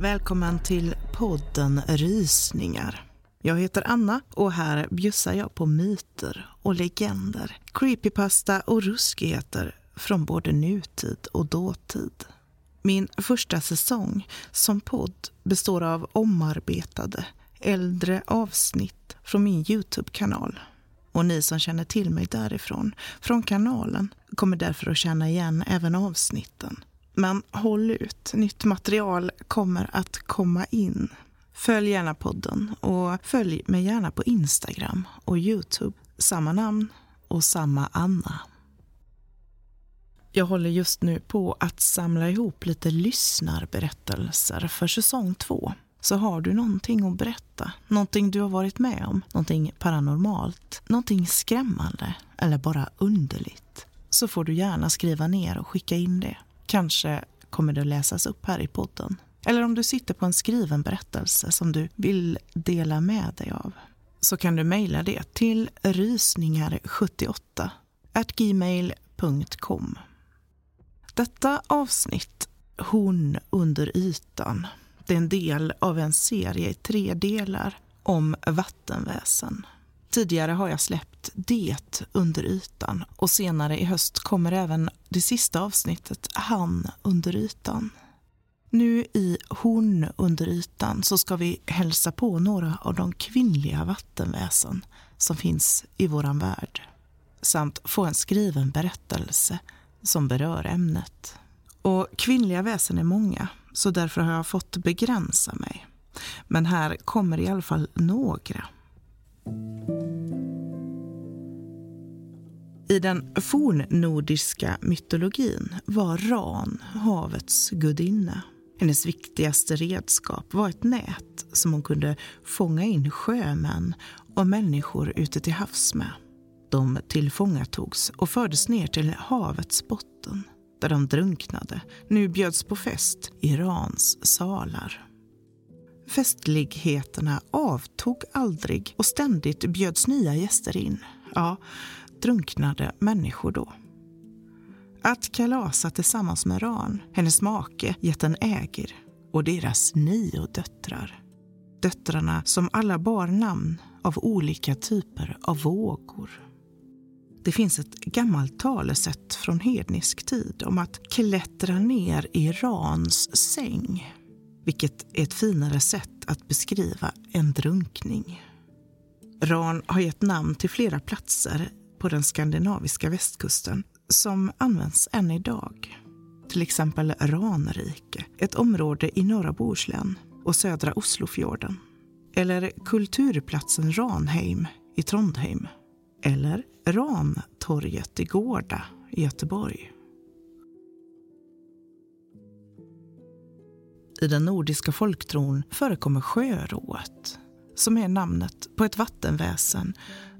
Välkommen till podden Rysningar. Jag heter Anna och här bjussar jag på myter och legender, creepypasta och ruskigheter från både nutid och dåtid. Min första säsong som podd består av omarbetade, äldre avsnitt från min Youtube-kanal. Och ni som känner till mig därifrån, från kanalen, kommer därför att känna igen även avsnitten. Men håll ut, nytt material kommer att komma in. Följ gärna podden och följ mig gärna på Instagram och Youtube. Samma namn och samma Anna. Jag håller just nu på att samla ihop lite lyssnarberättelser för säsong två. Så har du någonting att berätta, någonting du har varit med om, någonting paranormalt, någonting skrämmande eller bara underligt, så får du gärna skriva ner och skicka in det. Kanske kommer det att läsas upp här i podden. Eller om du sitter på en skriven berättelse som du vill dela med dig av så kan du mejla det till rysningar78 gmail.com. Detta avsnitt, Hon under ytan, det är en del av en serie i tre delar om vattenväsen. Tidigare har jag släppt Det under ytan och senare i höst kommer även det sista avsnittet Han under ytan. Nu i Hon under ytan så ska vi hälsa på några av de kvinnliga vattenväsen som finns i våran värld samt få en skriven berättelse som berör ämnet. Och kvinnliga väsen är många, så därför har jag fått begränsa mig. Men här kommer i alla fall några. I den fornnordiska mytologin var Ran havets gudinna. Hennes viktigaste redskap var ett nät som hon kunde fånga in sjömän och människor ute till havs med. De tillfångatogs och fördes ner till havets botten där de drunknade, nu bjöds på fest i Rans salar. Festligheterna avtog aldrig och ständigt bjöds nya gäster in. Ja, drunknade människor då. Att kalasa tillsammans med Ran, hennes make, jätten Ägir och deras nio döttrar. Döttrarna som alla bar namn av olika typer av vågor. Det finns ett gammalt talesätt från hednisk tid om att klättra ner i Rans säng vilket är ett finare sätt att beskriva en drunkning. Ran har gett namn till flera platser på den skandinaviska västkusten som används än idag. Till exempel Ranrike, ett område i norra Bohuslän och södra Oslofjorden. Eller kulturplatsen Ranheim i Trondheim. Eller Rantorget i Gårda i Göteborg. I den nordiska folktron förekommer sjörået som är namnet på ett vattenväsen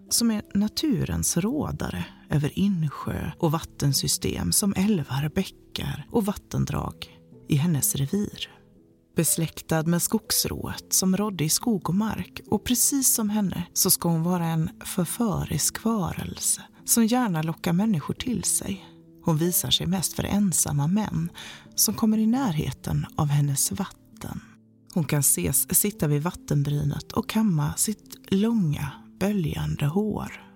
som är naturens rådare över insjö och vattensystem som älvar, bäckar och vattendrag i hennes revir. Besläktad med skogsrået som rådde i skog och mark och precis som henne så ska hon vara en förförisk varelse som gärna lockar människor till sig. Hon visar sig mest för ensamma män som kommer i närheten av hennes vatten. Hon kan ses sitta vid vattenbrynet och kamma sitt långa, böljande hår.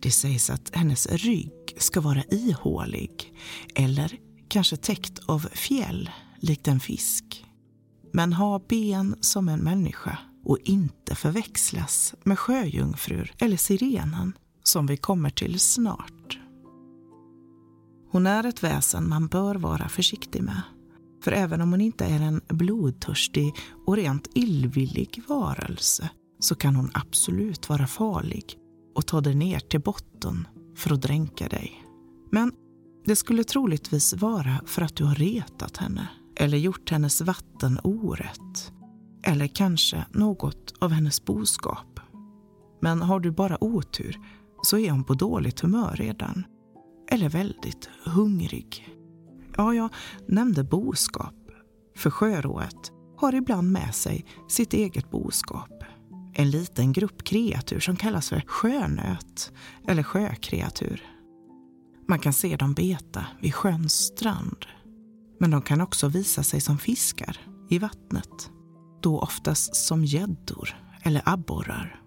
Det sägs att hennes rygg ska vara ihålig eller kanske täckt av fjäll likt en fisk. Men ha ben som en människa och inte förväxlas med sjöjungfrur eller sirenen som vi kommer till snart. Hon är ett väsen man bör vara försiktig med. För även om hon inte är en blodtörstig och rent illvillig varelse så kan hon absolut vara farlig och ta dig ner till botten för att dränka dig. Men det skulle troligtvis vara för att du har retat henne eller gjort hennes vatten orätt. Eller kanske något av hennes boskap. Men har du bara otur så är hon på dåligt humör redan eller väldigt hungrig. Ja, jag nämnde boskap, för sjörået har ibland med sig sitt eget boskap. En liten grupp kreatur som kallas för sjönöt eller sjökreatur. Man kan se dem beta vid sjöns strand. Men de kan också visa sig som fiskar i vattnet. Då oftast som gäddor eller abborrar.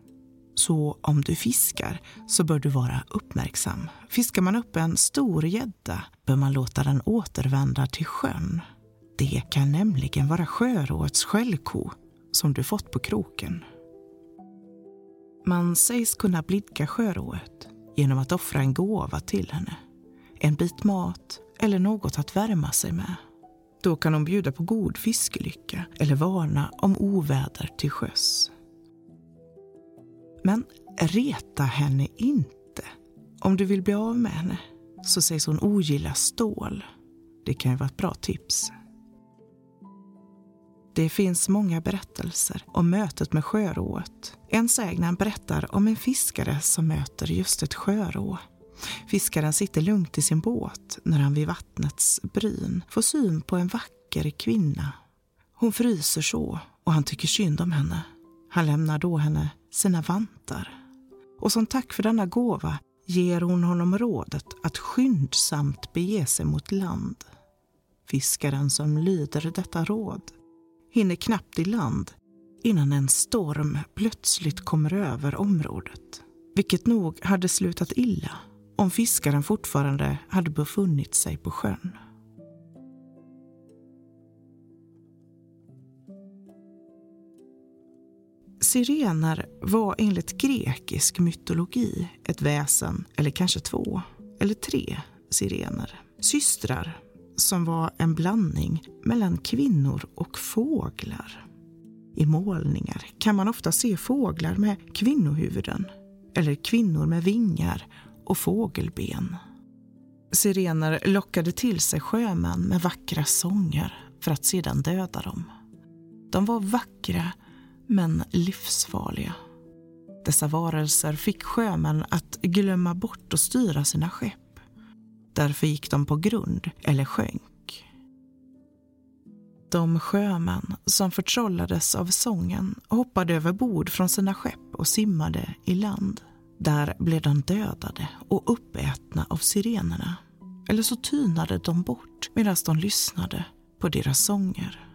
Så om du fiskar så bör du vara uppmärksam. Fiskar man upp en stor gädda bör man låta den återvända till sjön. Det kan nämligen vara sjöråets skällko som du fått på kroken. Man sägs kunna blidka sjörået genom att offra en gåva till henne. En bit mat eller något att värma sig med. Då kan hon bjuda på god fiskelycka eller varna om oväder till sjöss. Men reta henne inte. Om du vill bli av med henne så sägs hon ogilla stål. Det kan ju vara ett bra tips. Det finns många berättelser om mötet med sjörået. En sägnen berättar om en fiskare som möter just ett sjörå. Fiskaren sitter lugnt i sin båt när han vid vattnets bryn får syn på en vacker kvinna. Hon fryser så och han tycker synd om henne. Han lämnar då henne sina vantar. Och som tack för denna gåva ger hon honom rådet att skyndsamt bege sig mot land. Fiskaren som lyder detta råd hinner knappt i land innan en storm plötsligt kommer över området. Vilket nog hade slutat illa om fiskaren fortfarande hade befunnit sig på sjön. Sirener var enligt grekisk mytologi ett väsen, eller kanske två, eller tre sirener. Systrar som var en blandning mellan kvinnor och fåglar. I målningar kan man ofta se fåglar med kvinnohuvuden eller kvinnor med vingar och fågelben. Sirener lockade till sig sjömän med vackra sånger för att sedan döda dem. De var vackra men livsfarliga. Dessa varelser fick sjömän att glömma bort att styra sina skepp. Därför gick de på grund eller sjönk. De sjömän som förtrollades av sången hoppade över bord från sina skepp och simmade i land. Där blev de dödade och uppätna av sirenerna. Eller så tynade de bort medan de lyssnade på deras sånger.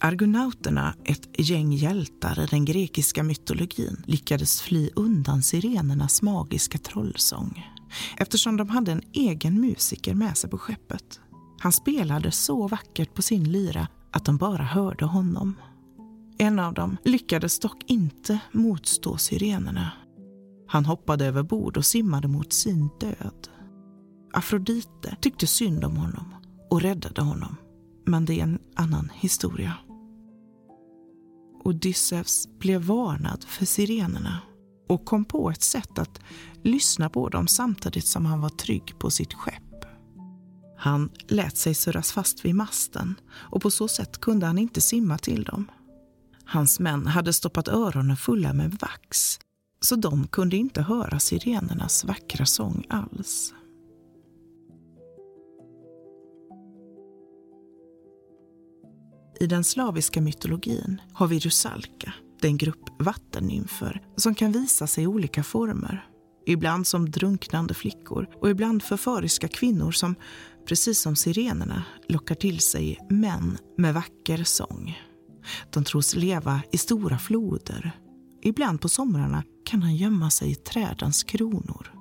Argonauterna, ett gäng hjältar i den grekiska mytologin, lyckades fly undan sirenernas magiska trollsång eftersom de hade en egen musiker med sig på skeppet. Han spelade så vackert på sin lyra att de bara hörde honom. En av dem lyckades dock inte motstå sirenerna. Han hoppade över bord och simmade mot sin död. Afrodite tyckte synd om honom och räddade honom. Men det är en annan historia. Odysseus blev varnad för sirenerna och kom på ett sätt att lyssna på dem samtidigt som han var trygg på sitt skepp. Han lät sig surras fast vid masten och på så sätt kunde han inte simma till dem. Hans män hade stoppat öronen fulla med vax så de kunde inte höra sirenernas vackra sång alls. I den slaviska mytologin har vi Rusalka, den grupp vattennymfer som kan visa sig i olika former. Ibland som drunknande flickor och ibland förföriska kvinnor som, precis som sirenerna, lockar till sig män med vacker sång. De tros leva i stora floder. Ibland på somrarna kan han gömma sig i trädens kronor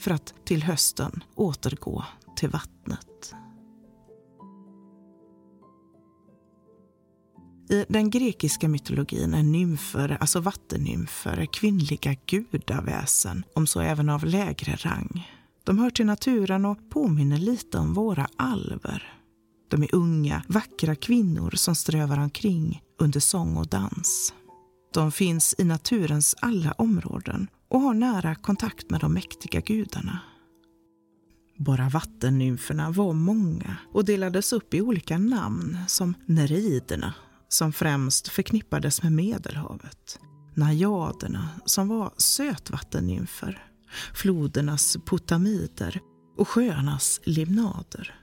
för att till hösten återgå till vattnet. I den grekiska mytologin är nymfer, alltså vattennymfer, kvinnliga gudaväsen, om så även av lägre rang. De hör till naturen och påminner lite om våra alver. De är unga, vackra kvinnor som strövar omkring under sång och dans. De finns i naturens alla områden och har nära kontakt med de mäktiga gudarna. Bara vattennymferna var många och delades upp i olika namn som nereiderna som främst förknippades med Medelhavet. Najaderna, som var sötvattennymfer. Flodernas potamider och sjöarnas limnader.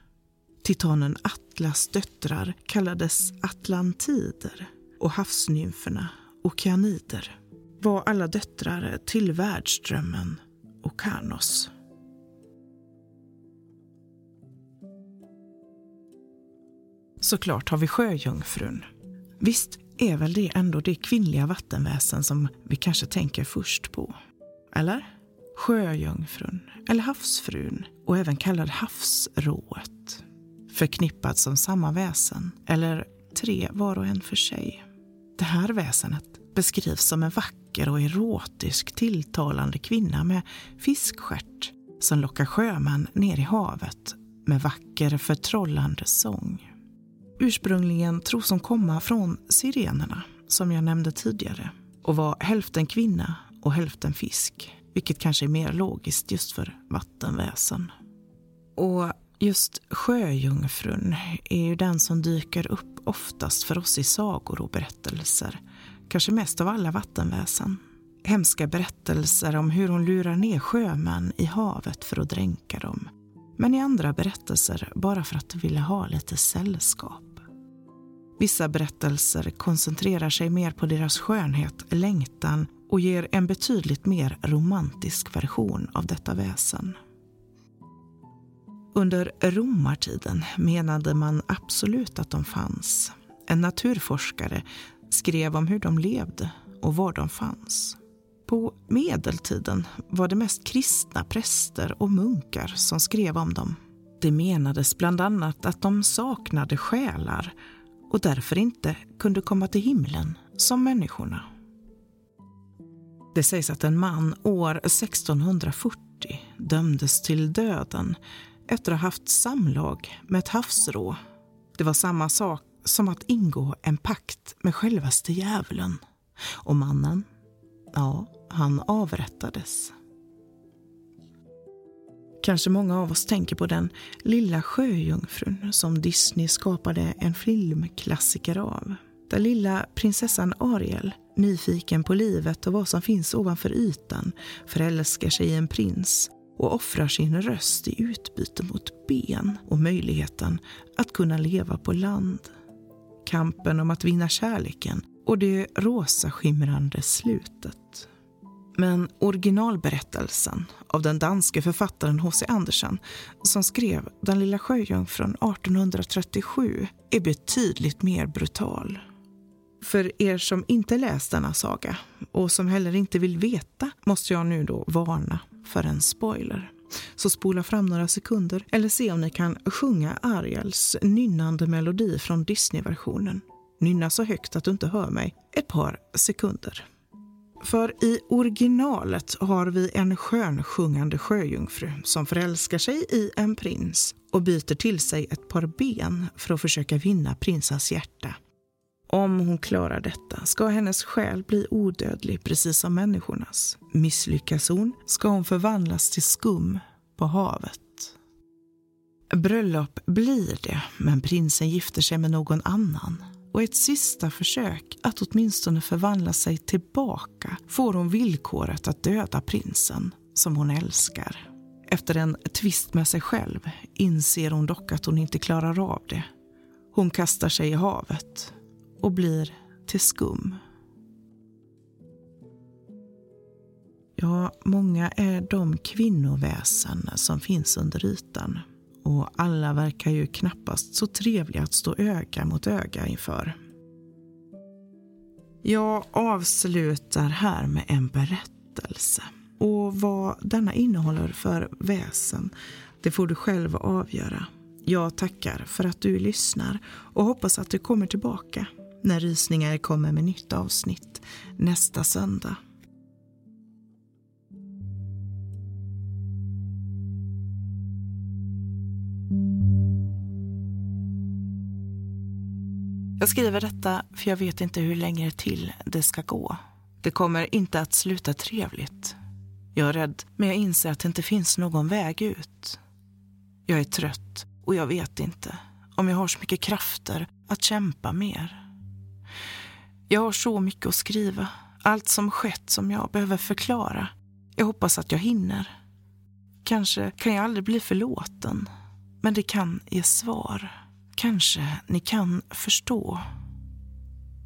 Titanen Atlas döttrar kallades atlantider och havsnymferna okeanider var alla döttrar till världsdrömmen och Karnos. såklart har vi sjöjungfrun. Visst är väl det ändå det kvinnliga vattenväsen som vi kanske tänker först på? Eller? Sjöjungfrun, eller havsfrun och även kallad havsrået. Förknippad som samma väsen, eller tre var och en för sig. Det här väsenet beskrivs som en vacker och erotisk tilltalande kvinna med fiskstjärt som lockar sjömän ner i havet med vacker förtrollande sång. Ursprungligen tros hon komma från sirenerna, som jag nämnde tidigare, och var hälften kvinna och hälften fisk, vilket kanske är mer logiskt just för vattenväsen. Och just sjöjungfrun är ju den som dyker upp oftast för oss i sagor och berättelser, kanske mest av alla vattenväsen. Hemska berättelser om hur hon lurar ner sjömän i havet för att dränka dem. Men i andra berättelser bara för att vilja ha lite sällskap. Vissa berättelser koncentrerar sig mer på deras skönhet, längtan och ger en betydligt mer romantisk version av detta väsen. Under romartiden menade man absolut att de fanns. En naturforskare skrev om hur de levde och var de fanns. På medeltiden var det mest kristna präster och munkar som skrev om dem. Det menades bland annat att de saknade själar och därför inte kunde komma till himlen som människorna. Det sägs att en man år 1640 dömdes till döden efter att ha haft samlag med ett havsrå. Det var samma sak som att ingå en pakt med självaste djävulen. Och mannen, ja, han avrättades. Kanske många av oss tänker på den lilla sjöjungfrun som Disney skapade en filmklassiker av. Den lilla prinsessan Ariel, nyfiken på livet och vad som finns ovanför ytan, förälskar sig i en prins och offrar sin röst i utbyte mot ben och möjligheten att kunna leva på land. Kampen om att vinna kärleken och det rosa skimrande slutet. Men originalberättelsen av den danske författaren H.C. Andersen som skrev Den lilla sjöjungfrun 1837 är betydligt mer brutal. För er som inte läst denna saga och som heller inte vill veta måste jag nu då varna för en spoiler. Så spola fram några sekunder eller se om ni kan sjunga Ariels nynnande melodi från Disney-versionen. Nynna så högt att du inte hör mig ett par sekunder. För i originalet har vi en skönsjungande sjöjungfru som förälskar sig i en prins och byter till sig ett par ben för att försöka vinna prinsens hjärta. Om hon klarar detta ska hennes själ bli odödlig precis som människornas. Misslyckas hon ska hon förvandlas till skum på havet. Bröllop blir det, men prinsen gifter sig med någon annan och ett sista försök att åtminstone förvandla sig tillbaka får hon villkoret att döda prinsen, som hon älskar. Efter en tvist med sig själv inser hon dock att hon inte klarar av det. Hon kastar sig i havet och blir till skum. Ja, många är de kvinnoväsen som finns under ytan och alla verkar ju knappast så trevliga att stå öga mot öga inför. Jag avslutar här med en berättelse. Och vad denna innehåller för väsen, det får du själv avgöra. Jag tackar för att du lyssnar och hoppas att du kommer tillbaka när Rysningar kommer med nytt avsnitt nästa söndag. Jag skriver detta för jag vet inte hur länge till det ska gå. Det kommer inte att sluta trevligt. Jag är rädd, men jag inser att det inte finns någon väg ut. Jag är trött och jag vet inte om jag har så mycket krafter att kämpa mer. Jag har så mycket att skriva. Allt som skett som jag behöver förklara. Jag hoppas att jag hinner. Kanske kan jag aldrig bli förlåten, men det kan ge svar. Kanske ni kan förstå.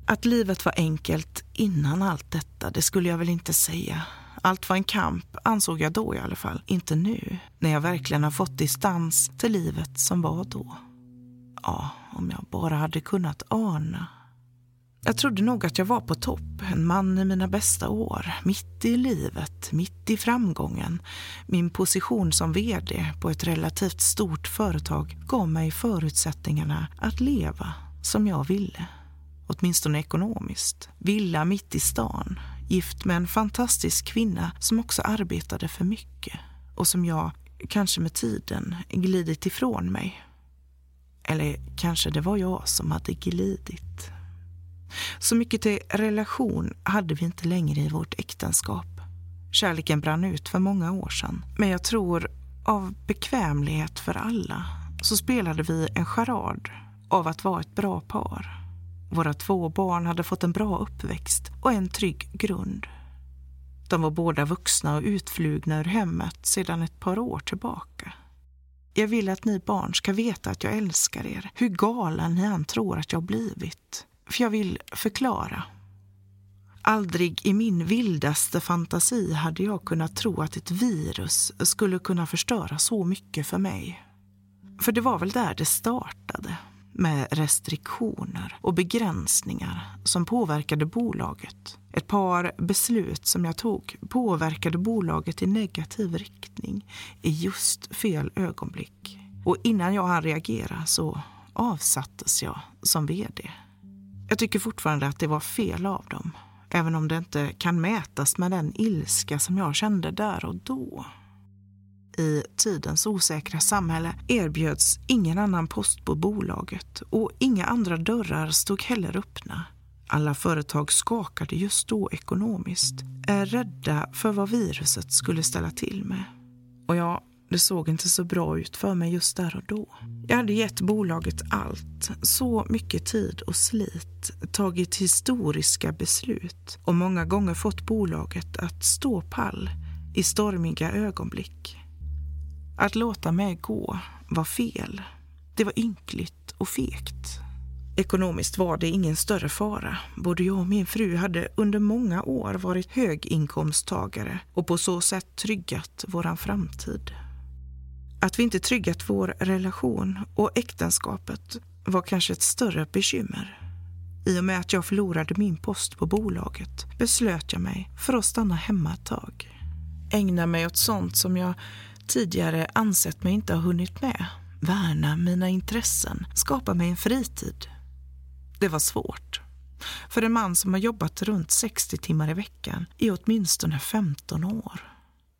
Att livet var enkelt innan allt detta, det skulle jag väl inte säga. Allt var en kamp, ansåg jag då i alla fall. Inte nu, när jag verkligen har fått distans till livet som var då. Ja, om jag bara hade kunnat ana. Jag trodde nog att jag var på topp, en man i mina bästa år, mitt i livet, mitt i framgången. Min position som vd på ett relativt stort företag gav mig förutsättningarna att leva som jag ville. Åtminstone ekonomiskt. Villa mitt i stan, gift med en fantastisk kvinna som också arbetade för mycket och som jag, kanske med tiden, glidit ifrån mig. Eller kanske det var jag som hade glidit. Så mycket till relation hade vi inte längre i vårt äktenskap. Kärleken brann ut för många år sedan. Men jag tror, av bekvämlighet för alla, så spelade vi en charad av att vara ett bra par. Våra två barn hade fått en bra uppväxt och en trygg grund. De var båda vuxna och utflugna ur hemmet sedan ett par år tillbaka. Jag vill att ni barn ska veta att jag älskar er, hur galen ni än tror att jag blivit. För jag vill förklara. Aldrig i min vildaste fantasi hade jag kunnat tro att ett virus skulle kunna förstöra så mycket för mig. För det var väl där det startade med restriktioner och begränsningar som påverkade bolaget. Ett par beslut som jag tog påverkade bolaget i negativ riktning i just fel ögonblick. Och innan jag hann reagera så avsattes jag som vd. Jag tycker fortfarande att det var fel av dem, även om det inte kan mätas med den ilska som jag kände där och då i tidens osäkra samhälle erbjöds ingen annan post på bolaget och inga andra dörrar stod heller öppna. Alla företag skakade just då ekonomiskt, är rädda för vad viruset skulle ställa till med. Och jag det såg inte så bra ut för mig just där och då. Jag hade gett bolaget allt, så mycket tid och slit, tagit historiska beslut och många gånger fått bolaget att stå pall i stormiga ögonblick. Att låta mig gå var fel. Det var ynkligt och fegt. Ekonomiskt var det ingen större fara. Både jag och min fru hade under många år varit höginkomsttagare och på så sätt tryggat vår framtid. Att vi inte tryggat vår relation och äktenskapet var kanske ett större bekymmer. I och med att jag förlorade min post på bolaget beslöt jag mig för att stanna hemma ett tag. Ägna mig åt sånt som jag tidigare ansett mig inte ha hunnit med. Värna mina intressen, skapa mig en fritid. Det var svårt. För en man som har jobbat runt 60 timmar i veckan i åtminstone 15 år.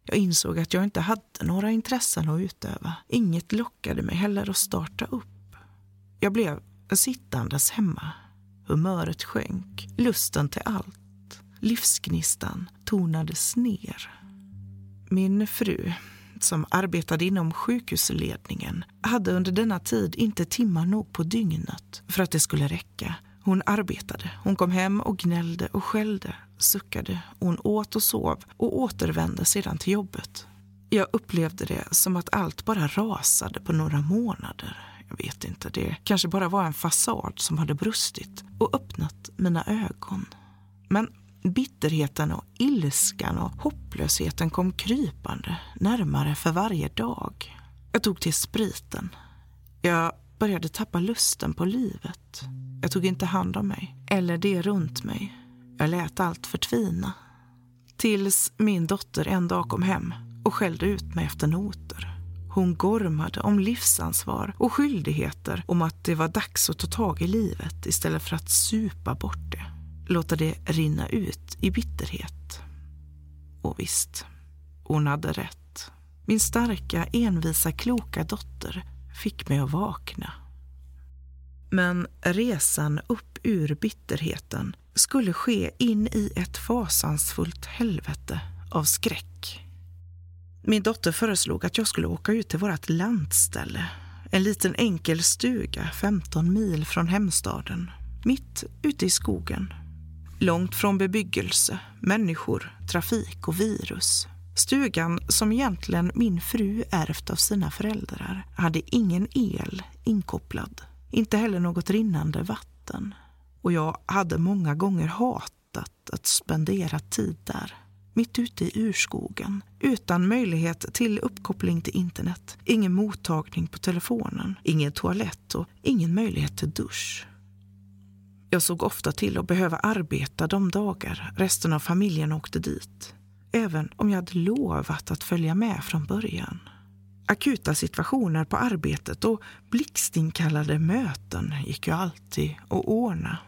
Jag insåg att jag inte hade några intressen att utöva. Inget lockade mig heller att starta upp. Jag blev sittandes hemma. Humöret sjönk, lusten till allt. Livsgnistan tonades ner. Min fru som arbetade inom sjukhusledningen hade under denna tid inte timmar nog på dygnet för att det skulle räcka. Hon arbetade, hon kom hem och gnällde och skällde, suckade, hon åt och sov och återvände sedan till jobbet. Jag upplevde det som att allt bara rasade på några månader. Jag vet inte, det kanske bara var en fasad som hade brustit och öppnat mina ögon. Men Bitterheten och ilskan och hopplösheten kom krypande närmare för varje dag. Jag tog till spriten. Jag började tappa lusten på livet. Jag tog inte hand om mig, eller det runt mig. Jag lät allt förtvina. Tills min dotter en dag kom hem och skällde ut mig efter noter. Hon gormade om livsansvar och skyldigheter om att det var dags att ta tag i livet istället för att supa bort det låta det rinna ut i bitterhet. Och visst, hon hade rätt. Min starka, envisa, kloka dotter fick mig att vakna. Men resan upp ur bitterheten skulle ske in i ett fasansfullt helvete av skräck. Min dotter föreslog att jag skulle åka ut till vårt lantställe. En liten enkel stuga 15 mil från hemstaden. Mitt ute i skogen Långt från bebyggelse, människor, trafik och virus. Stugan, som egentligen min fru ärvt av sina föräldrar, hade ingen el inkopplad. Inte heller något rinnande vatten. Och jag hade många gånger hatat att spendera tid där. mitt ute i urskogen utan möjlighet till uppkoppling till internet, ingen mottagning på telefonen, ingen toalett och ingen möjlighet till dusch. Jag såg ofta till att behöva arbeta de dagar resten av familjen åkte dit, även om jag hade lovat att följa med från början. Akuta situationer på arbetet och blixtinkallade möten gick ju alltid att ordna.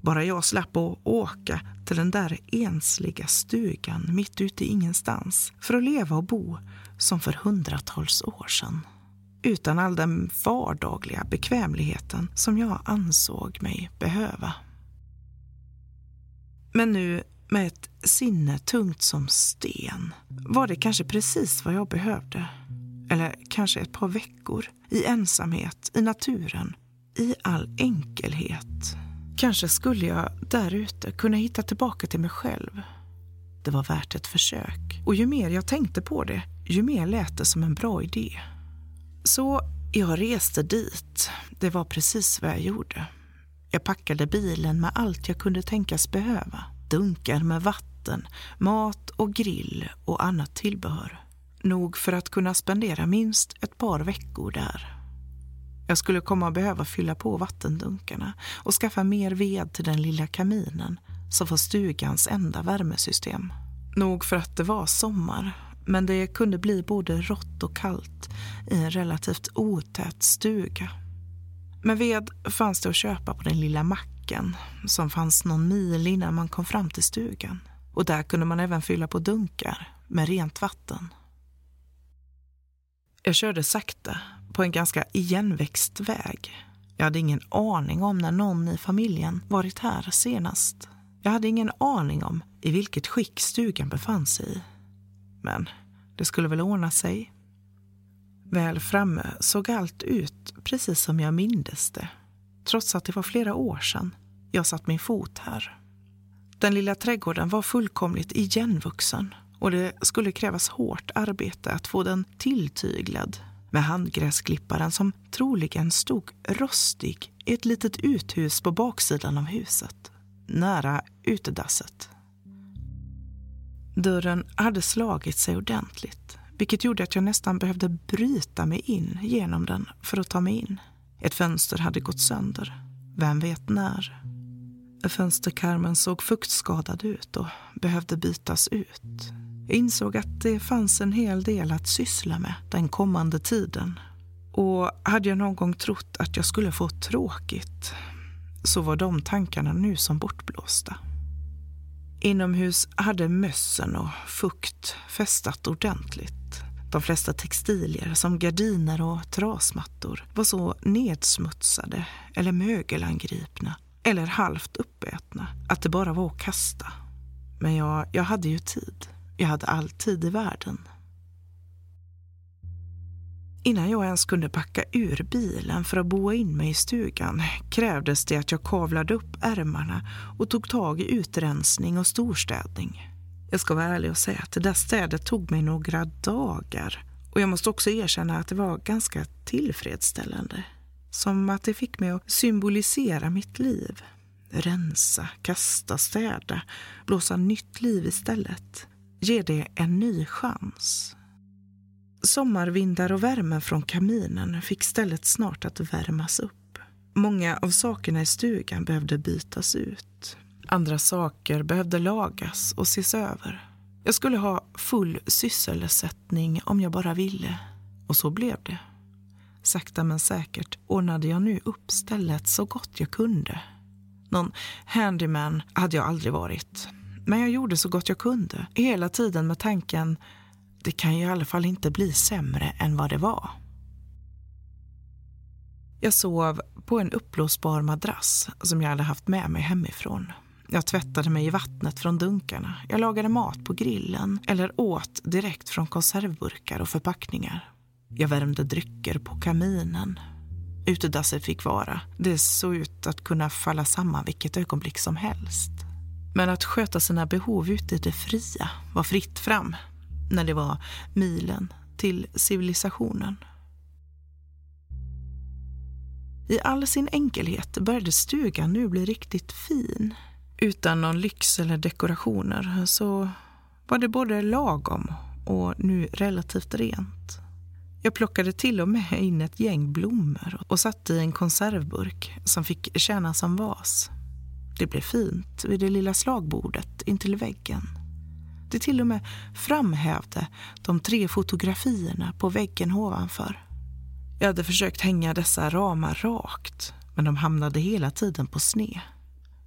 Bara jag slapp att åka till den där ensliga stugan mitt ute i ingenstans för att leva och bo som för hundratals år sedan. Utan all den vardagliga bekvämligheten som jag ansåg mig behöva. Men nu med ett sinne tungt som sten var det kanske precis vad jag behövde. Eller kanske ett par veckor i ensamhet, i naturen, i all enkelhet Kanske skulle jag där ute kunna hitta tillbaka till mig själv. Det var värt ett försök. Och ju mer jag tänkte på det, ju mer lät det som en bra idé. Så jag reste dit. Det var precis vad jag gjorde. Jag packade bilen med allt jag kunde tänkas behöva. Dunkar med vatten, mat och grill och annat tillbehör. Nog för att kunna spendera minst ett par veckor där. Jag skulle komma att behöva fylla på vattendunkarna och skaffa mer ved till den lilla kaminen som var stugans enda värmesystem. Nog för att det var sommar, men det kunde bli både rått och kallt i en relativt otät stuga. Med ved fanns det att köpa på den lilla macken som fanns någon mil innan man kom fram till stugan. Och där kunde man även fylla på dunkar med rent vatten. Jag körde sakta på en ganska igenväxt väg. Jag hade ingen aning om när någon i familjen varit här senast. Jag hade ingen aning om i vilket skick stugan befann sig i. Men det skulle väl ordna sig. Väl framme såg allt ut precis som jag mindes det. Trots att det var flera år sedan jag satt min fot här. Den lilla trädgården var fullkomligt igenvuxen och det skulle krävas hårt arbete att få den tilltyglad med handgräsklipparen som troligen stod rostig i ett litet uthus på baksidan av huset, nära utedasset. Dörren hade slagit sig ordentligt vilket gjorde att jag nästan behövde bryta mig in genom den för att ta mig in. Ett fönster hade gått sönder. Vem vet när? Fönsterkarmen såg fuktskadad ut och behövde bytas ut. Jag insåg att det fanns en hel del att syssla med den kommande tiden. Och hade jag någon gång trott att jag skulle få tråkigt så var de tankarna nu som bortblåsta. Inomhus hade mössen och fukt festat ordentligt. De flesta textilier, som gardiner och trasmattor, var så nedsmutsade eller mögelangripna eller halvt uppätna att det bara var att kasta. Men jag, jag hade ju tid. Jag hade all tid i världen. Innan jag ens kunde packa ur bilen för att boa in mig i stugan krävdes det att jag kavlade upp ärmarna och tog tag i utrensning och storstädning. Jag ska vara ärlig och säga att det där städet tog mig några dagar och jag måste också erkänna att det var ganska tillfredsställande. Som att det fick mig att symbolisera mitt liv. Rensa, kasta, städa, blåsa nytt liv istället ger det en ny chans. Sommarvindar och värmen från kaminen fick stället snart att värmas upp. Många av sakerna i stugan behövde bytas ut. Andra saker behövde lagas och ses över. Jag skulle ha full sysselsättning om jag bara ville. Och så blev det. Sakta men säkert ordnade jag nu upp stället så gott jag kunde. Någon handyman hade jag aldrig varit. Men jag gjorde så gott jag kunde. Hela tiden med tanken, det kan ju i alla fall inte bli sämre än vad det var. Jag sov på en uppblåsbar madrass som jag hade haft med mig hemifrån. Jag tvättade mig i vattnet från dunkarna. Jag lagade mat på grillen eller åt direkt från konservburkar och förpackningar. Jag värmde drycker på kaminen. Utedasset fick vara. Det såg ut att kunna falla samman vilket ögonblick som helst. Men att sköta sina behov ute i det fria var fritt fram när det var milen till civilisationen. I all sin enkelhet började stugan nu bli riktigt fin. Utan någon lyx eller dekorationer så var det både lagom och nu relativt rent. Jag plockade till och med in ett gäng blommor och satte i en konservburk som fick tjäna som vas. Det blev fint vid det lilla slagbordet intill väggen. Det till och med framhävde de tre fotografierna på väggen ovanför. Jag hade försökt hänga dessa ramar rakt, men de hamnade hela tiden på sned.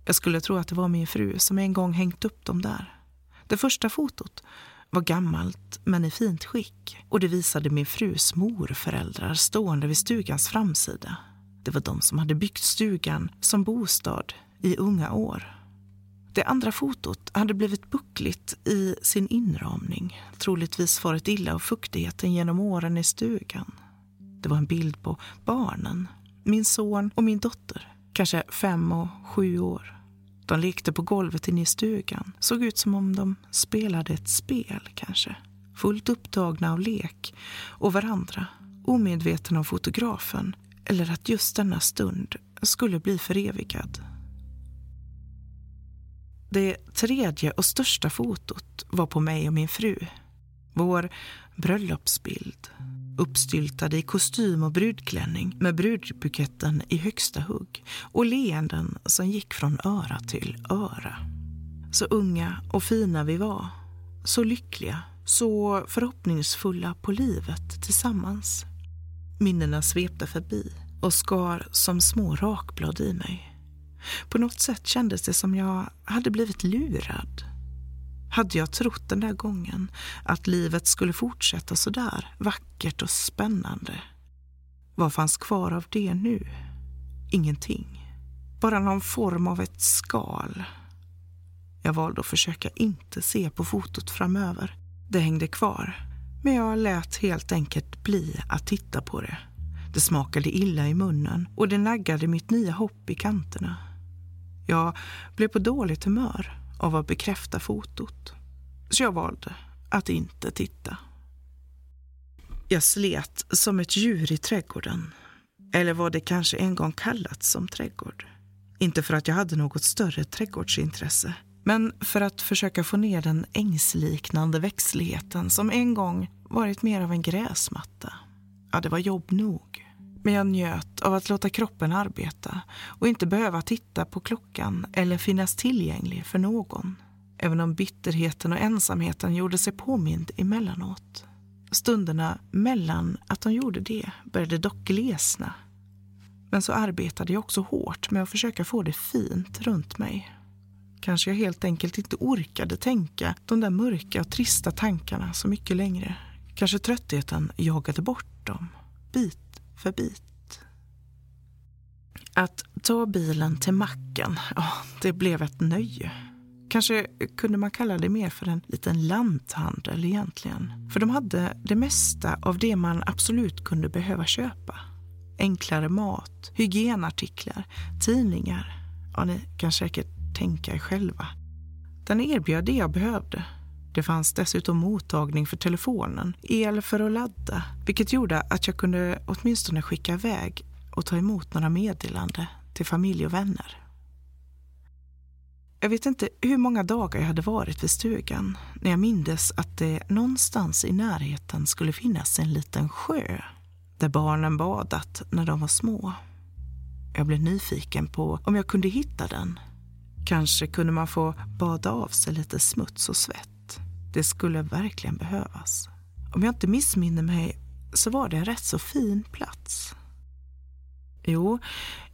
Jag skulle tro att det var min fru som en gång hängt upp dem där. Det första fotot var gammalt men i fint skick och det visade min frus morföräldrar stående vid stugans framsida. Det var de som hade byggt stugan som bostad i unga år. Det andra fotot hade blivit buckligt i sin inramning, troligtvis farit illa av fuktigheten genom åren i stugan. Det var en bild på barnen, min son och min dotter, kanske fem och sju år. De lekte på golvet inne i stugan. Såg ut som om de spelade ett spel, kanske. Fullt upptagna av lek och varandra. Omedvetna om fotografen eller att just denna stund skulle bli förevigad. Det tredje och största fotot var på mig och min fru. Vår bröllopsbild. Uppstyltade i kostym och brudklänning med brudbuketten i högsta hugg och leenden som gick från öra till öra. Så unga och fina vi var. Så lyckliga, så förhoppningsfulla på livet tillsammans. Minnena svepte förbi och skar som små rakblad i mig. På något sätt kändes det som jag hade blivit lurad. Hade jag trott den där gången att livet skulle fortsätta så där vackert och spännande? Vad fanns kvar av det nu? Ingenting. Bara någon form av ett skal. Jag valde att försöka inte se på fotot framöver. Det hängde kvar, men jag lät helt enkelt bli att titta på det. Det smakade illa i munnen och det naggade mitt nya hopp i kanterna. Jag blev på dåligt humör av att bekräfta fotot. Så jag valde att inte titta. Jag slet som ett djur i trädgården. Eller vad det kanske en gång kallats som trädgård. Inte för att jag hade något större trädgårdsintresse men för att försöka få ner den ängsliknande växtligheten som en gång varit mer av en gräsmatta. Ja, det var jobb nog. Men jag njöt av att låta kroppen arbeta och inte behöva titta på klockan eller finnas tillgänglig för någon. Även om bitterheten och ensamheten gjorde sig påmind emellanåt. Stunderna mellan att de gjorde det började dock glesna. Men så arbetade jag också hårt med att försöka få det fint runt mig. Kanske jag helt enkelt inte orkade tänka de där mörka och trista tankarna så mycket längre. Kanske tröttheten jagade bort dem, bit för bit. Att ta bilen till macken, ja, det blev ett nöje. Kanske kunde man kalla det mer för en liten lanthandel egentligen. För de hade det mesta av det man absolut kunde behöva köpa. Enklare mat, hygienartiklar, tidningar. Ja, ni kan säkert tänka er själva. Den erbjöd det jag behövde det fanns dessutom mottagning för telefonen, el för att ladda, vilket gjorde att jag kunde åtminstone skicka iväg och ta emot några meddelande till familj och vänner. Jag vet inte hur många dagar jag hade varit vid stugan när jag mindes att det någonstans i närheten skulle finnas en liten sjö där barnen badat när de var små. Jag blev nyfiken på om jag kunde hitta den. Kanske kunde man få bada av sig lite smuts och svett. Det skulle verkligen behövas. Om jag inte missminner mig så var det en rätt så fin plats. Jo,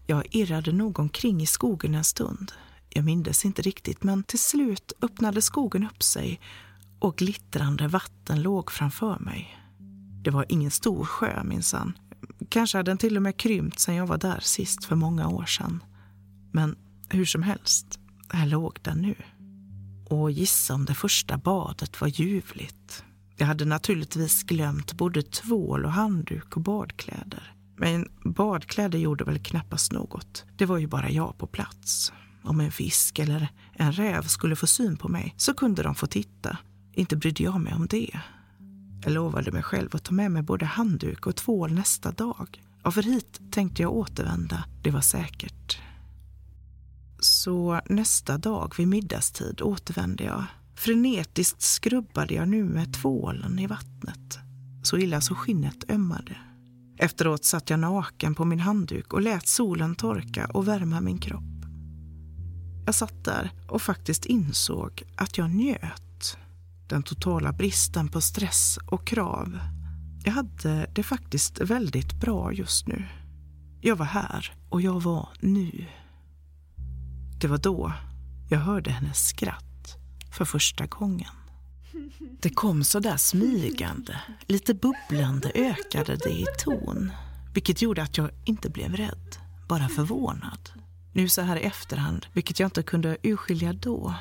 jag irrade nog omkring i skogen en stund. Jag mindes inte riktigt, men till slut öppnade skogen upp sig och glittrande vatten låg framför mig. Det var ingen stor sjö minsann. Kanske hade den till och med krympt sedan jag var där sist för många år sedan. Men hur som helst, här låg den nu och gissa om det första badet var ljuvligt. Jag hade naturligtvis glömt både tvål och handduk och badkläder. Men badkläder gjorde väl knappast något. Det var ju bara jag på plats. Om en fisk eller en räv skulle få syn på mig så kunde de få titta. Inte brydde jag mig om det. Jag lovade mig själv att ta med mig både handduk och tvål nästa dag. Ja, för hit tänkte jag återvända, det var säkert. Så nästa dag vid middagstid återvände jag Frenetiskt skrubbade jag nu med tvålen i vattnet. Så illa så skinnet ömmade. Efteråt satt jag naken på min handduk och lät solen torka och värma min kropp. Jag satt där och faktiskt insåg att jag njöt. Den totala bristen på stress och krav. Jag hade det faktiskt väldigt bra just nu. Jag var här och jag var nu. Det var då jag hörde hennes skratt för första gången. Det kom så där smygande, lite bubblande ökade det i ton. Vilket gjorde att jag inte blev rädd, bara förvånad. Nu så här i efterhand, vilket jag inte kunde urskilja då.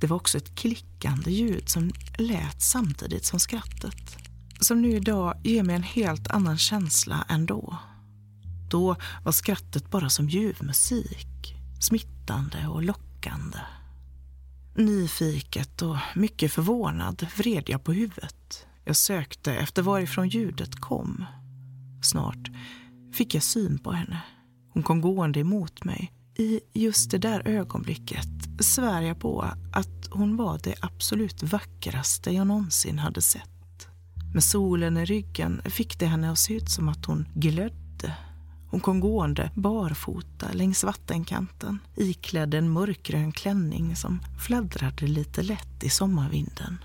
Det var också ett klickande ljud som lät samtidigt som skrattet. Som nu idag ger mig en helt annan känsla än då. Då var skrattet bara som ljuv musik, smittande och lockande. Nyfiket och mycket förvånad vred jag på huvudet. Jag sökte efter varifrån ljudet kom. Snart fick jag syn på henne. Hon kom gående emot mig. I just det där ögonblicket svär jag på att hon var det absolut vackraste jag någonsin hade sett. Med solen i ryggen fick det henne att se ut som att hon glödde hon kom gående barfota längs vattenkanten iklädd en mörkgrön klänning som fladdrade lite lätt i sommarvinden.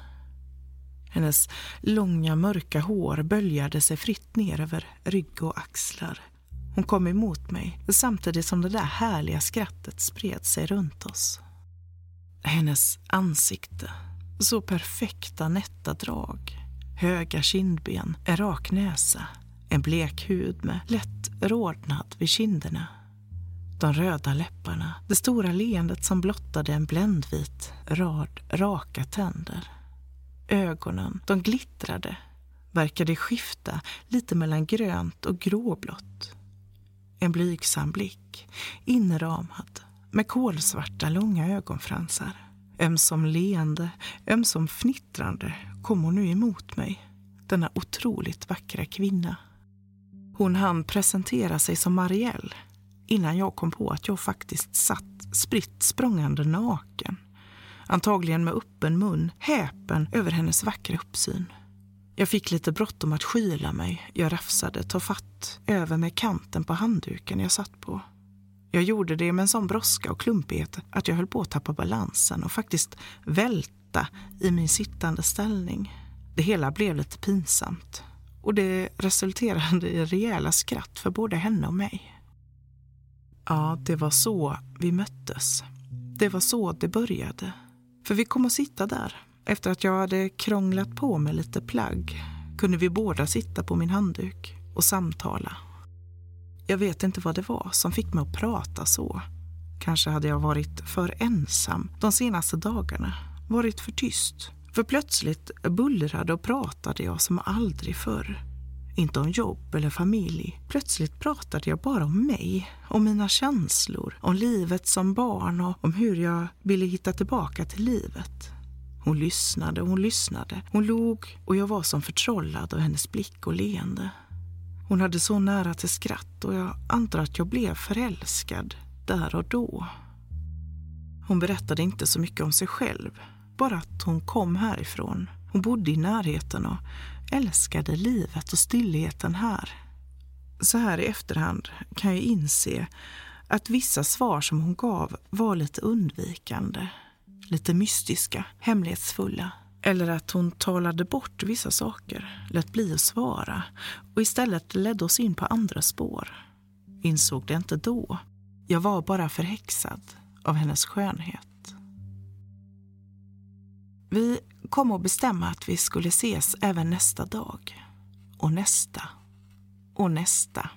Hennes långa mörka hår böljade sig fritt ner över rygg och axlar. Hon kom emot mig samtidigt som det där härliga skrattet spred sig runt oss. Hennes ansikte, så perfekta nätta drag, höga kindben, en rak näsa, en blek hud med lätt rodnad vid kinderna. De röda läpparna, det stora leendet som blottade en bländvit rad raka tänder. Ögonen, de glittrade, verkade skifta lite mellan grönt och gråblått. En blygsam blick, inramad med kolsvarta långa ögonfransar. Ömsom leende, ömsom fnittrande kom hon nu emot mig, denna otroligt vackra kvinna. Hon hann presentera sig som Marielle innan jag kom på att jag faktiskt satt spritt språngande naken. Antagligen med öppen mun, häpen över hennes vackra uppsyn. Jag fick lite bråttom att skyla mig. Jag rafsade, ta fatt över med kanten på handduken jag satt på. Jag gjorde det med en sån brådska och klumpighet att jag höll på att tappa balansen och faktiskt välta i min sittande ställning. Det hela blev lite pinsamt och det resulterade i rejäla skratt för både henne och mig. Ja, det var så vi möttes. Det var så det började. För vi kom att sitta där. Efter att jag hade krånglat på med lite plagg kunde vi båda sitta på min handduk och samtala. Jag vet inte vad det var som fick mig att prata så. Kanske hade jag varit för ensam de senaste dagarna, varit för tyst. För plötsligt bullrade och pratade jag som aldrig förr. Inte om jobb eller familj. Plötsligt pratade jag bara om mig, om mina känslor, om livet som barn och om hur jag ville hitta tillbaka till livet. Hon lyssnade och hon lyssnade. Hon log och jag var som förtrollad av hennes blick och leende. Hon hade så nära till skratt och jag antar att jag blev förälskad där och då. Hon berättade inte så mycket om sig själv bara att hon kom härifrån. Hon bodde i närheten och älskade livet och stillheten här. Så här i efterhand kan jag inse att vissa svar som hon gav var lite undvikande, lite mystiska, hemlighetsfulla. Eller att hon talade bort vissa saker, lät bli att svara och istället ledde oss in på andra spår. Insåg det inte då. Jag var bara förhäxad av hennes skönhet. Vi kom att bestämma att vi skulle ses även nästa dag. Och nästa. Och nästa.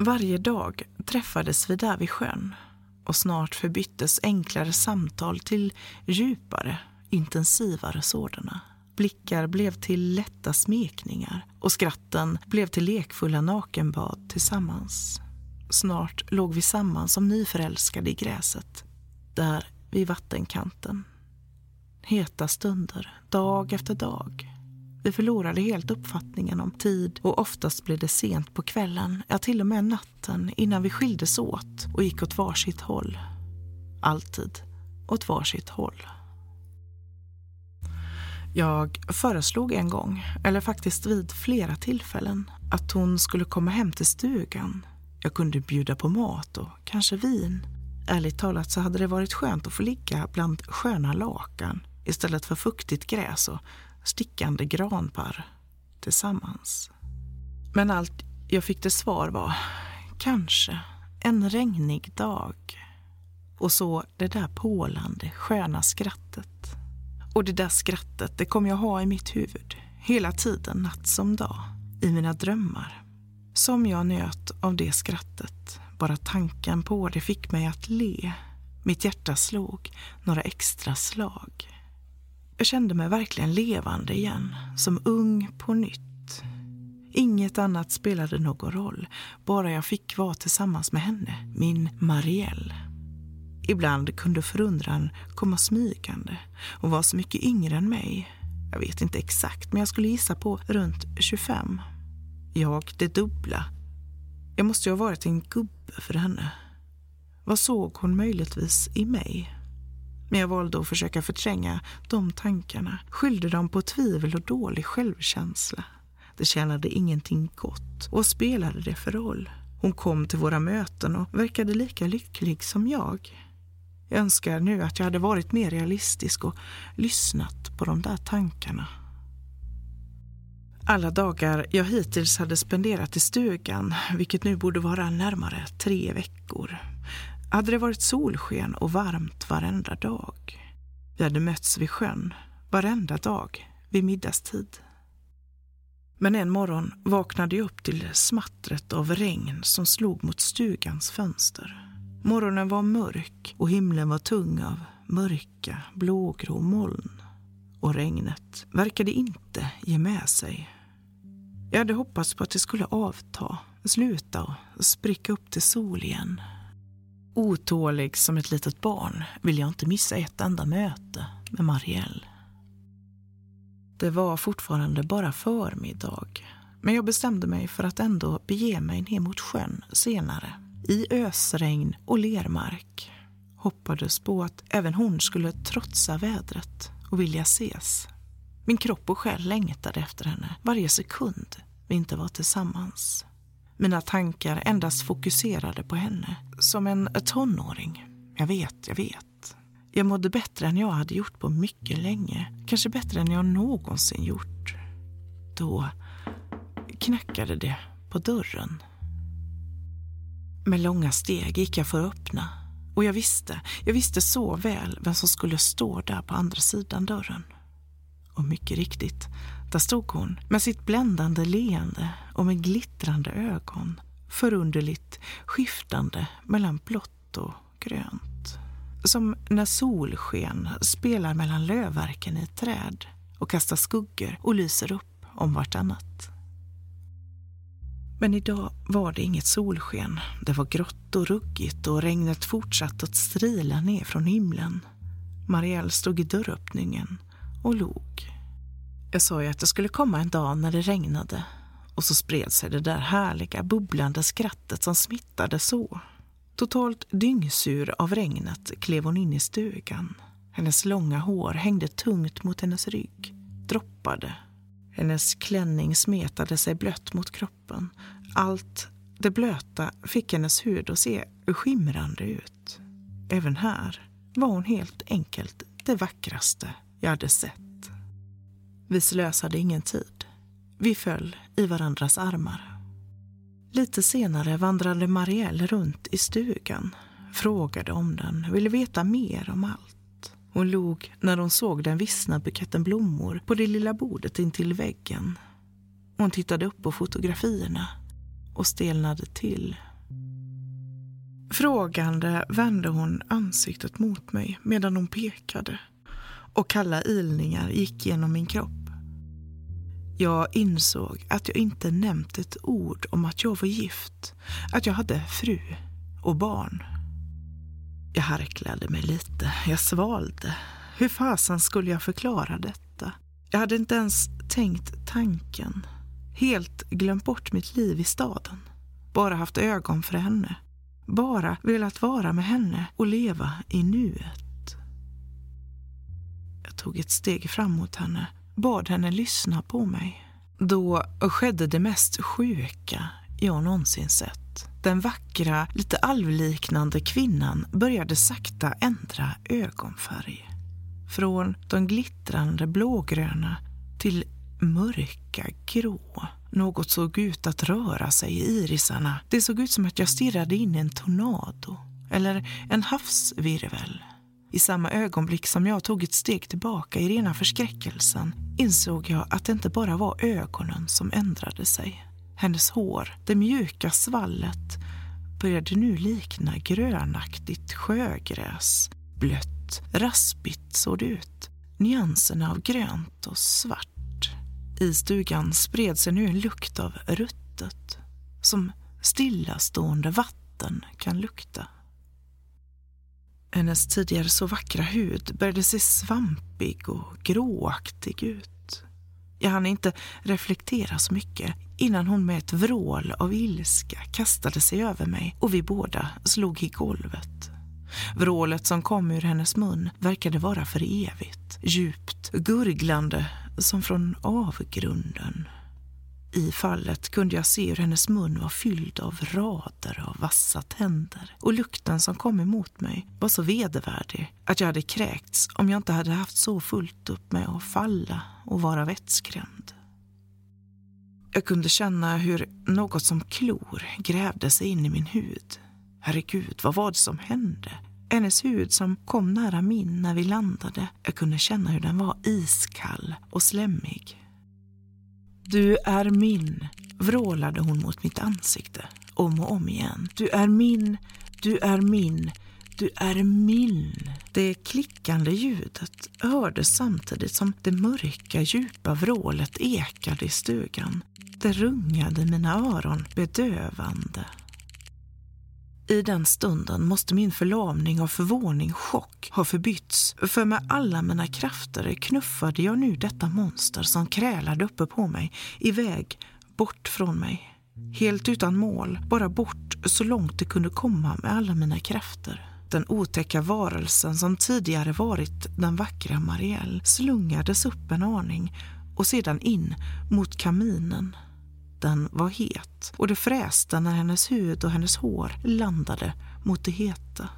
Varje dag träffades vi där vid sjön och snart förbyttes enklare samtal till djupare, intensivare sådana. Blickar blev till lätta smekningar och skratten blev till lekfulla nakenbad tillsammans. Snart låg vi samman som nyförälskade i gräset, där vid vattenkanten. Heta stunder, dag efter dag. Vi förlorade helt uppfattningen om tid och oftast blev det sent på kvällen, ja till och med natten innan vi skildes åt och gick åt varsitt håll. Alltid åt varsitt håll. Jag föreslog en gång, eller faktiskt vid flera tillfällen, att hon skulle komma hem till stugan. Jag kunde bjuda på mat och kanske vin. Ärligt talat så hade det varit skönt att få ligga bland sköna lakan istället för fuktigt gräs och stickande granpar tillsammans. Men allt jag fick till svar var kanske en regnig dag. Och så det där pålande, sköna skrattet. Och det där skrattet, det kom jag ha i mitt huvud hela tiden, natt som dag, i mina drömmar. Som jag njöt av det skrattet. Bara tanken på det fick mig att le. Mitt hjärta slog några extra slag. Jag kände mig verkligen levande igen, som ung på nytt. Inget annat spelade någon roll, bara jag fick vara tillsammans med henne, min Marielle. Ibland kunde förundran komma smygande och var så mycket yngre än mig. Jag vet inte exakt, men jag skulle gissa på runt 25. Jag det dubbla. Jag måste ju ha varit en gubbe för henne. Vad såg hon möjligtvis i mig? Men jag valde att försöka förtränga de tankarna, skyllde dem på tvivel och dålig självkänsla. Det tjänade ingenting gott. Och vad spelade det för roll? Hon kom till våra möten och verkade lika lycklig som jag. Jag önskar nu att jag hade varit mer realistisk och lyssnat på de där tankarna. Alla dagar jag hittills hade spenderat i stugan, vilket nu borde vara närmare tre veckor, hade det varit solsken och varmt varenda dag. Vi hade mötts vid sjön varenda dag vid middagstid. Men en morgon vaknade jag upp till smattret av regn som slog mot stugans fönster. Morgonen var mörk och himlen var tung av mörka, blågrå moln. Och regnet verkade inte ge med sig. Jag hade hoppats på att det skulle avta, sluta och spricka upp till sol igen. Otålig som ett litet barn ville jag inte missa ett enda möte med Marielle. Det var fortfarande bara förmiddag, men jag bestämde mig för att ändå bege mig ner mot sjön senare i ösregn och lermark. Hoppades på att även hon skulle trotsa vädret och vilja ses. Min kropp och själ längtade efter henne varje sekund vi inte var tillsammans. Mina tankar endast fokuserade på henne, som en tonåring. Jag vet, jag vet. Jag mådde bättre än jag hade gjort på mycket länge. Kanske bättre än jag någonsin gjort. Då knackade det på dörren. Med långa steg gick jag för att öppna och jag visste, jag visste så väl vem som skulle stå där på andra sidan dörren. Och mycket riktigt, där stod hon med sitt bländande leende och med glittrande ögon, förunderligt skiftande mellan blått och grönt. Som när solsken spelar mellan lövverken i ett träd och kastar skuggor och lyser upp om vartannat. Men idag var det inget solsken. Det var grått och ruggigt och regnet fortsatte att strila ner från himlen. Marielle stod i dörröppningen och log. Jag sa ju att det skulle komma en dag när det regnade och så spred sig det där härliga bubblande skrattet som smittade så. Totalt dyngsur av regnet klev hon in i stugan. Hennes långa hår hängde tungt mot hennes rygg, droppade hennes klänning smetade sig blött mot kroppen. Allt det blöta fick hennes hud att se skimrande ut. Även här var hon helt enkelt det vackraste jag hade sett. Vi slösade ingen tid. Vi föll i varandras armar. Lite senare vandrade Marielle runt i stugan, frågade om den, ville veta mer om allt. Hon log när hon såg den vissna buketten blommor på det lilla bordet intill väggen. Hon tittade upp på fotografierna och stelnade till. Frågande vände hon ansiktet mot mig medan hon pekade och kalla ilningar gick genom min kropp. Jag insåg att jag inte nämnt ett ord om att jag var gift, att jag hade fru och barn. Jag harklade mig lite. Jag svalde. Hur fasen skulle jag förklara detta? Jag hade inte ens tänkt tanken. Helt glömt bort mitt liv i staden. Bara haft ögon för henne. Bara velat vara med henne och leva i nuet. Tog ett steg fram mot henne bad henne lyssna på mig. Då skedde det mest sjuka jag någonsin sett. Den vackra, lite alvliknande kvinnan började sakta ändra ögonfärg. Från de glittrande blågröna till mörka grå. Något såg ut att röra sig i irisarna. Det såg ut som att jag stirrade in i en tornado eller en havsvirvel. I samma ögonblick som jag tog ett steg tillbaka i rena förskräckelsen insåg jag att det inte bara var ögonen som ändrade sig. Hennes hår, det mjuka svallet, började nu likna grönaktigt sjögräs. Blött, raspigt såg det ut. Nyanserna av grönt och svart. I stugan spred sig nu en lukt av ruttet, som stillastående vatten kan lukta. Hennes tidigare så vackra hud började se svampig och gråaktig ut. Jag hann inte reflektera så mycket innan hon med ett vrål av ilska kastade sig över mig och vi båda slog i golvet. Vrålet som kom ur hennes mun verkade vara för evigt, djupt, gurglande som från avgrunden. I fallet kunde jag se hur hennes mun var fylld av rader av vassa tänder och lukten som kom emot mig var så vedervärdig att jag hade kräkts om jag inte hade haft så fullt upp med att falla och vara vettskrämd. Jag kunde känna hur något som klor grävde sig in i min hud. Herregud, vad var det som hände? Hennes hud som kom nära min när vi landade. Jag kunde känna hur den var iskall och slemmig. Du är min, vrålade hon mot mitt ansikte om och om igen. Du är min, du är min, du är min. Det klickande ljudet hördes samtidigt som det mörka, djupa vrålet ekade i stugan. Det rungade mina öron bedövande. I den stunden måste min förlamning av förvåning, chock, ha förbytts. För med alla mina krafter knuffade jag nu detta monster som krälade uppe på mig, iväg, bort från mig. Helt utan mål, bara bort så långt det kunde komma med alla mina krafter. Den otäcka varelsen som tidigare varit den vackra Marielle slungades upp en aning och sedan in mot kaminen den var het och det fräste när hennes hud och hennes hår landade mot det heta.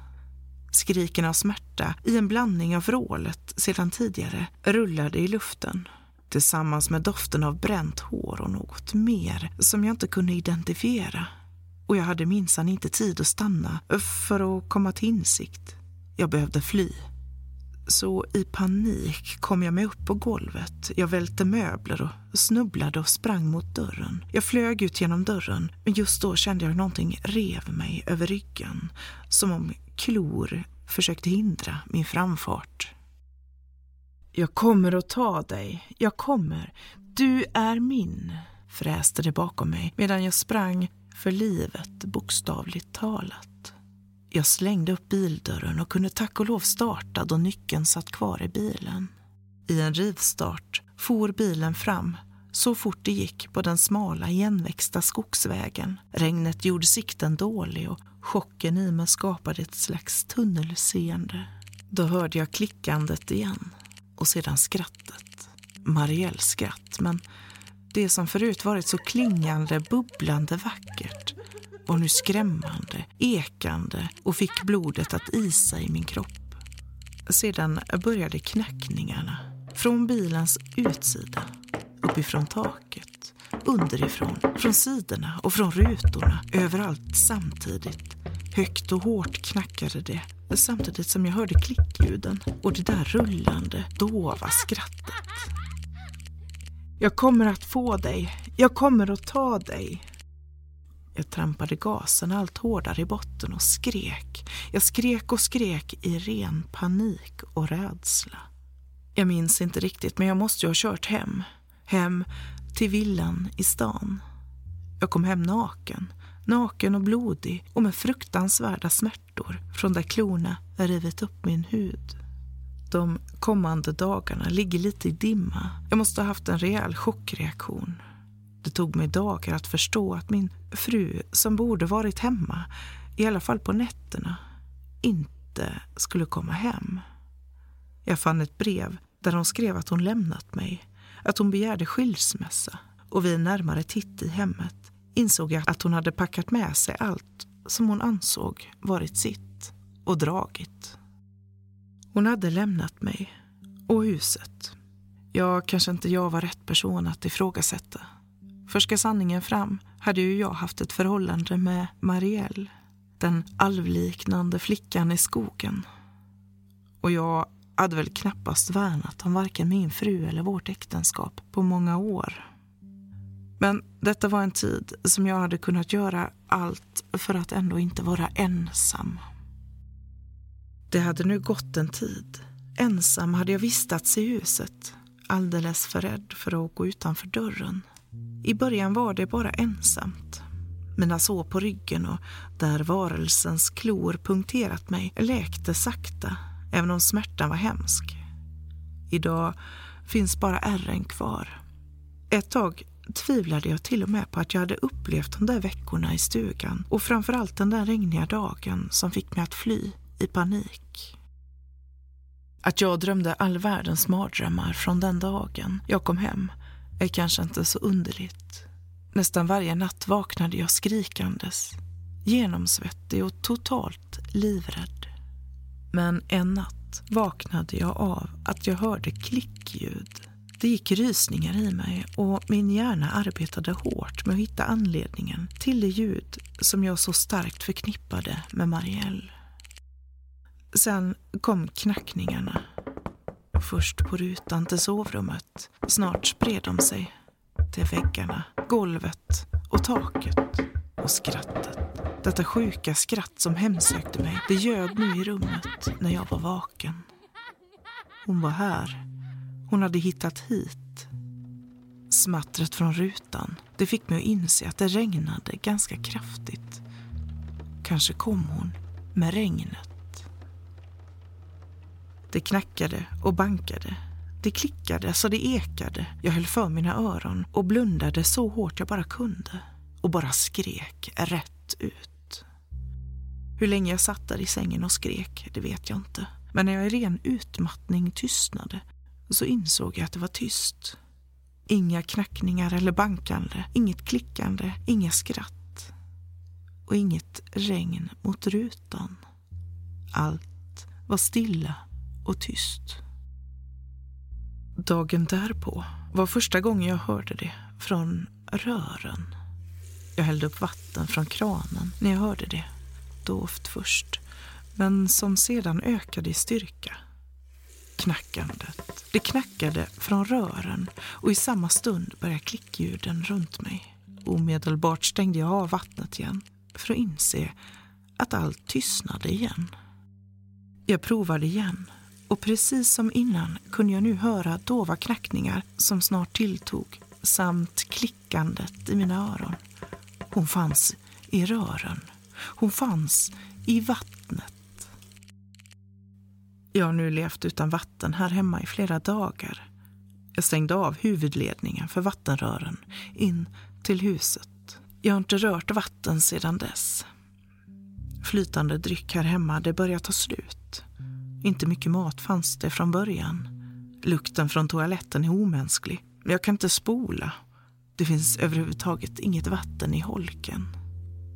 Skriken av smärta i en blandning av vrålet sedan tidigare rullade i luften tillsammans med doften av bränt hår och något mer som jag inte kunde identifiera. Och jag hade minsann inte tid att stanna för att komma till insikt. Jag behövde fly. Så i panik kom jag mig upp på golvet. Jag välte möbler och snubblade och sprang mot dörren. Jag flög ut genom dörren, men just då kände jag hur någonting rev mig över ryggen. Som om klor försökte hindra min framfart. Jag kommer att ta dig. Jag kommer. Du är min, fräste det bakom mig medan jag sprang för livet, bokstavligt talat. Jag slängde upp bildörren och kunde tack och lov starta då nyckeln satt kvar i bilen. I en rivstart for bilen fram så fort det gick på den smala igenväxta skogsvägen. Regnet gjorde sikten dålig och chocken i mig skapade ett slags tunnelseende. Då hörde jag klickandet igen och sedan skrattet. Marielles skratt, men det som förut varit så klingande, bubblande vackert var nu skrämmande, ekande och fick blodet att isa i min kropp. Sedan började knackningarna. Från bilens utsida, uppifrån taket, underifrån, från sidorna och från rutorna. Överallt samtidigt. Högt och hårt knackade det samtidigt som jag hörde klickljuden och det där rullande, dova skrattet. Jag kommer att få dig. Jag kommer att ta dig. Jag trampade gasen allt hårdare i botten och skrek. Jag skrek och skrek i ren panik och rädsla. Jag minns inte riktigt, men jag måste ju ha kört hem. Hem till villan i stan. Jag kom hem naken. Naken och blodig och med fruktansvärda smärtor från där klorna rivit upp min hud. De kommande dagarna ligger lite i dimma. Jag måste ha haft en rejäl chockreaktion. Det tog mig dagar att förstå att min fru, som borde varit hemma, i alla fall på nätterna, inte skulle komma hem. Jag fann ett brev där hon skrev att hon lämnat mig, att hon begärde skilsmässa och vid en närmare titt i hemmet insåg jag att hon hade packat med sig allt som hon ansåg varit sitt och dragit. Hon hade lämnat mig och huset. Ja, kanske inte jag var rätt person att ifrågasätta. För ska sanningen fram hade ju jag haft ett förhållande med Marielle, den alvliknande flickan i skogen. Och jag hade väl knappast värnat om varken min fru eller vårt äktenskap på många år. Men detta var en tid som jag hade kunnat göra allt för att ändå inte vara ensam. Det hade nu gått en tid. Ensam hade jag vistats i huset, alldeles för rädd för att gå utanför dörren. I början var det bara ensamt. Mina sår på ryggen och där varelsens klor punkterat mig läkte sakta, även om smärtan var hemsk. Idag finns bara ärren kvar. Ett tag tvivlade jag till och med på att jag hade upplevt de där veckorna i stugan och framförallt den där regniga dagen som fick mig att fly i panik. Att jag drömde all världens mardrömmar från den dagen jag kom hem är kanske inte så underligt. Nästan varje natt vaknade jag skrikandes, genomsvettig och totalt livrädd. Men en natt vaknade jag av att jag hörde klickljud. Det gick rysningar i mig och min hjärna arbetade hårt med att hitta anledningen till det ljud som jag så starkt förknippade med Marielle. Sen kom knackningarna. Först på rutan till sovrummet. Snart spred de sig till väggarna, golvet och taket. Och skrattet. Detta sjuka skratt som hemsökte mig, det ljöd nu i rummet när jag var vaken. Hon var här. Hon hade hittat hit. Smattret från rutan, det fick mig att inse att det regnade ganska kraftigt. Kanske kom hon med regnet. Det knackade och bankade. Det klickade så det ekade. Jag höll för mina öron och blundade så hårt jag bara kunde. Och bara skrek rätt ut. Hur länge jag satt där i sängen och skrek, det vet jag inte. Men när jag i ren utmattning tystnade så insåg jag att det var tyst. Inga knackningar eller bankande, inget klickande, inga skratt. Och inget regn mot rutan. Allt var stilla och tyst. Dagen därpå var första gången jag hörde det från rören. Jag hällde upp vatten från kranen när jag hörde det. Dovt först, men som sedan ökade i styrka. Knackandet. Det knackade från rören och i samma stund började klickljuden runt mig. Omedelbart stängde jag av vattnet igen för att inse att allt tystnade igen. Jag provade igen och precis som innan kunde jag nu höra dova knackningar som snart tilltog samt klickandet i mina öron. Hon fanns i rören. Hon fanns i vattnet. Jag har nu levt utan vatten här hemma i flera dagar. Jag stängde av huvudledningen för vattenrören in till huset. Jag har inte rört vatten sedan dess. Flytande dryck här hemma, det börjar ta slut. Inte mycket mat fanns det från början. Lukten från toaletten är omänsklig. Men jag kan inte spola. Det finns överhuvudtaget inget vatten i holken.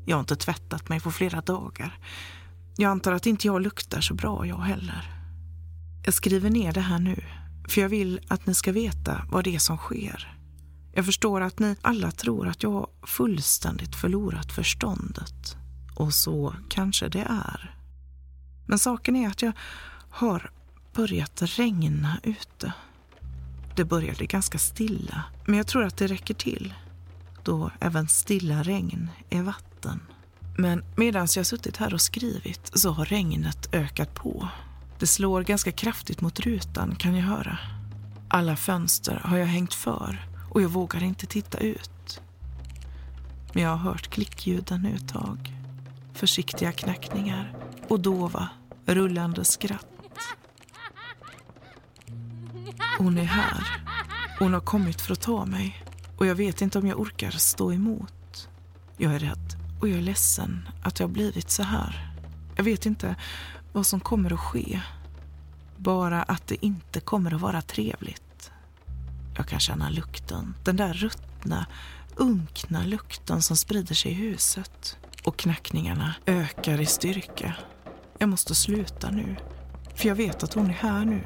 Jag har inte tvättat mig på flera dagar. Jag antar att inte jag luktar så bra jag heller. Jag skriver ner det här nu, för jag vill att ni ska veta vad det är som sker. Jag förstår att ni alla tror att jag fullständigt förlorat förståndet. Och så kanske det är. Men saken är att jag har börjat regna ute. Det började ganska stilla, men jag tror att det räcker till då även stilla regn är vatten. Men medan jag suttit här och skrivit så har regnet ökat på. Det slår ganska kraftigt mot rutan kan jag höra. Alla fönster har jag hängt för och jag vågar inte titta ut. Men jag har hört klickljuden nu ett tag. Försiktiga knackningar och dova, rullande skratt. Hon är här. Hon har kommit för att ta mig. Och jag vet inte om jag orkar stå emot. Jag är rädd och jag är ledsen att jag har blivit så här. Jag vet inte vad som kommer att ske. Bara att det inte kommer att vara trevligt. Jag kan känna lukten. Den där ruttna, unkna lukten som sprider sig i huset. Och knackningarna ökar i styrka. Jag måste sluta nu. För jag vet att hon är här nu.